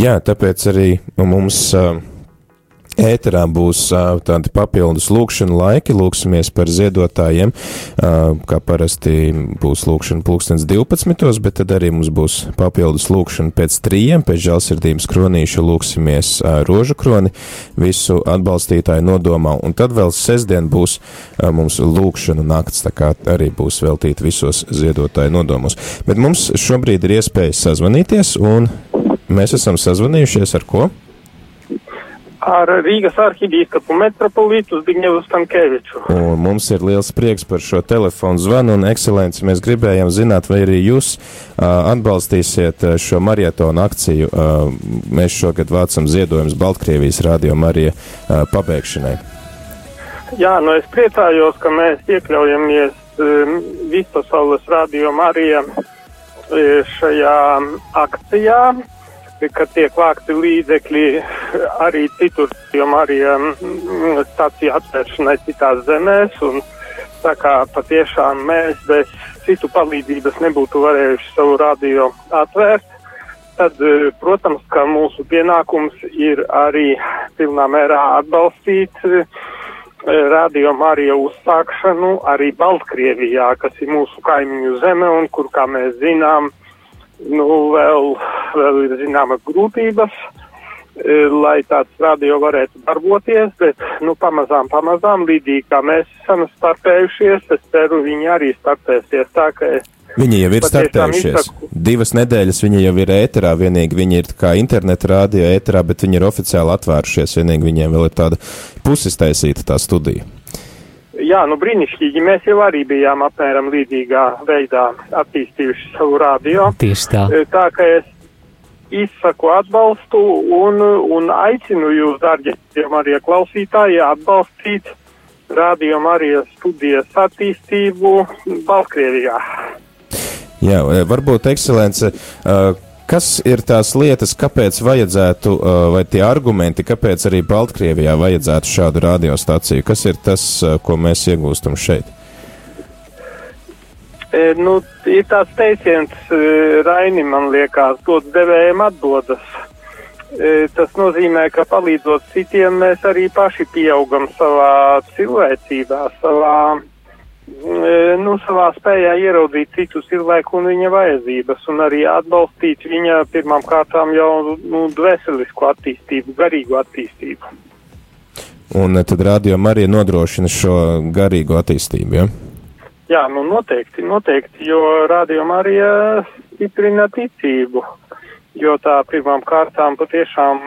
Jā, tāpēc arī mums. Uh, Ēterā būs tādi papildus lūkšana laiki, lūksimies par ziedotājiem, kā parasti būs lūkšana pulkstens 12, bet tad arī mums būs papildus lūkšana pēc trījiem, pēc žēlsirdības kronīša lūksimies rožu kroni visu atbalstītāju nodomā, un tad vēl sestdien būs mums lūkšana nakts, tā kā arī būs veltīta visos ziedotāju nodomos. Bet mums šobrīd ir iespēja sazvanīties, un mēs esam sazvanījušies ar ko? ar Rīgas arhibīskapu metropolītu Zbigņevu Stankēviču. Un mums ir liels prieks par šo telefonu zvanu un ekscelenci. Mēs gribējām zināt, vai arī jūs uh, atbalstīsiet šo marietonu akciju. Uh, mēs šogad vācam ziedojumus Baltkrievijas radio Marija uh, pabeigšanai. Jā, nu es priecājos, ka mēs iekļaujamies um, vispasaules radio Marija šajā akcijā ka tiek vākti līdzekļi arī citur, jo Marija mm, stācija atvēršanai citās zemēs, un tā kā patiešām mēs bez citu palīdzības nebūtu varējuši savu radio atvērt, tad, e, protams, ka mūsu pienākums ir arī pilnā mērā atbalstīt e, radio Marija uzsākšanu arī Baltkrievijā, kas ir mūsu kaimiņu zeme un kur, kā mēs zinām, nu, vēl, vēl ir zināmas grūtības, e, lai tāds radio varētu darboties, bet, nu, pamazām, pamazām, līdzīgi kā mēs esam startējušies, es ceru, viņi arī startēsies tā, ka es Viņi jau ir startējušies. Izsaku. Divas nedēļas viņi jau ir ēterā, vienīgi viņi ir kā interneta rādio ēterā, bet viņi ir oficiāli atvērušies, vienīgi viņiem vēl ir tāda pusistaisīta tā studija. Jā, nu brīnišķīgi. Mēs jau arī bijām apmēram līdzīgā veidā attīstījuši savu radio. Tieši tā. E, tā ka es izsaku atbalstu un, un aicinu jūs, dārgie Marija klausītāji, atbalstīt Radio Marijas studijas attīstību Baltkrievijā. Jā, varbūt ekscelence. Uh, Kas ir tās lietas, kāpēc vajadzētu, uh, vai tie argumenti, kāpēc arī Baltkrievijā vajadzētu šādu radiostaciju? Kas ir tas, uh, ko mēs iegūstam šeit? E, nu, ir tāds teiciens, Raini, man liekas, dod devējiem atdodas. E, tas nozīmē, ka palīdzot citiem, mēs arī paši pieaugam savā cilvēcībā, savā nu, savā spējā ieraudzīt citu cilvēku un viņa vajadzības, un arī atbalstīt viņa pirmām kārtām jau nu, dvēselisku attīstību, garīgu attīstību. Un tad rādījuma arī nodrošina šo garīgo attīstību, ja? Jā, nu noteikti, noteikti, jo rādījuma arī stiprina ticību, jo tā pirmām kārtām patiešām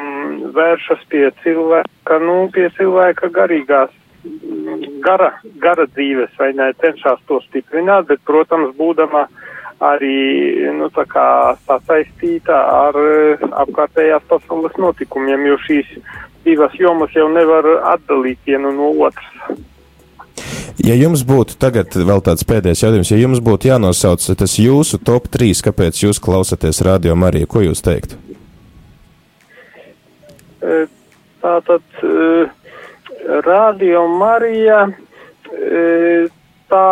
vēršas pie cilvēka, nu, pie cilvēka garīgās gara, gara dzīves, vai ne, cenšas to stiprināt, bet, protams, būdama arī, nu, tā kā sasaistīta ar eh, apkārtējās pasaules notikumiem, jo šīs divas jomas jau nevar atdalīt vienu no otras. Ja jums būtu tagad vēl tāds pēdējais jautājums, ja jums būtu jānosauc tas jūsu top 3, kāpēc jūs klausāties radio Mariju, ko jūs teiktu? Eh, tātad. Uh, Radio Marija e, tā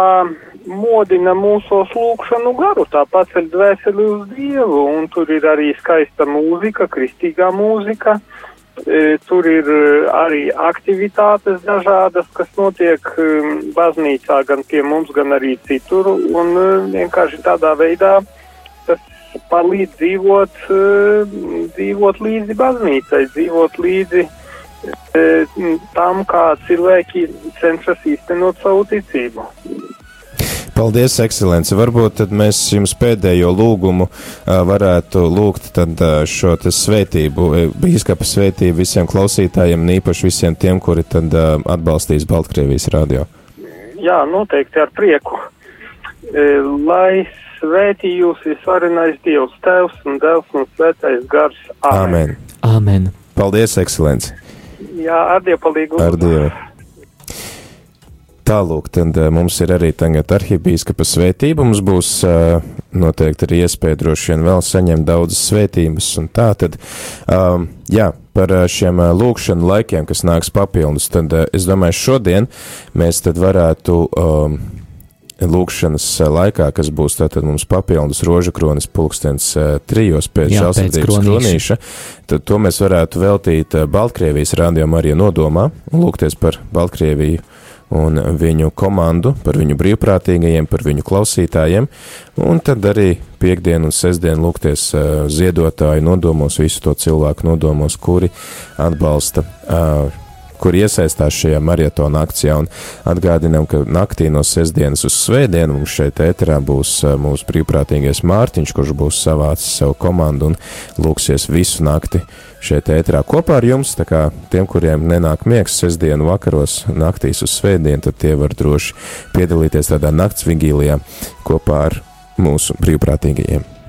modina mūsu lūkšanu garu, tā paceļ dvēseli uz Dievu, un tur ir arī skaista mūzika, kristīgā mūzika. E, tur ir arī aktivitātes dažādas, kas notiek e, baznīcā, gan pie mums, gan arī citur, un vienkārši tādā veidā tas palīdz dzīvot, dzīvot līdzi baznīcai, dzīvot līdzi E, tam, kā cilvēki cenšas īstenot savu ticību. Paldies, ekscelence. Varbūt tad mēs jums pēdējo lūgumu varētu lūgt tad šo svētību, bīskapa svētību visiem klausītājiem, īpaši visiem tiem, kuri tad atbalstīs Baltkrievijas radio. Jā, noteikti ar prieku. Lai svētī jūs visvarenais Dievs, Tēvs un Dēls un Svētais Gars. Amen. Amen. Amen. Paldies, ekscelence. Jā, ar Dievu palīgu. Ar Dievu. Tālūk, tad uh, mums ir arī tagad arhibīskapa svētība. Mums būs uh, noteikti arī iespēja droši vien vēl saņemt daudzas svētības un tā tad, um, jā, par šiem uh, lūkšanu laikiem, kas nāks papildus, tad uh, es domāju, šodien mēs tad varētu um, lūkšanas laikā, kas būs tātad mums papildus rožu kronis pulkstens trijos pēc žēlsirdības kronīša, tad to mēs varētu veltīt Baltkrievijas rādījumā arī nodomā un lūgties par Baltkrieviju un viņu komandu, par viņu brīvprātīgajiem, par viņu klausītājiem, un tad arī piekdien un sestdien lūgties uh, ziedotāju nodomos, visu to cilvēku nodomos, kuri atbalsta uh, kur iesaistās šajā maratona akcijā. Un atgādinām, ka naktī no sestdienas uz svētdienu mums šeit ēterā būs mūsu brīvprātīgais Mārtiņš, kurš būs savācis savu komandu un lūksies visu nakti šeit ēterā kopā ar jums. Tā kā tiem, kuriem nenāk miegs sestdienu vakaros, naktīs uz svētdienu, tad tie var droši piedalīties tādā nakts vigīlijā kopā ar mūsu brīvprātīgajiem.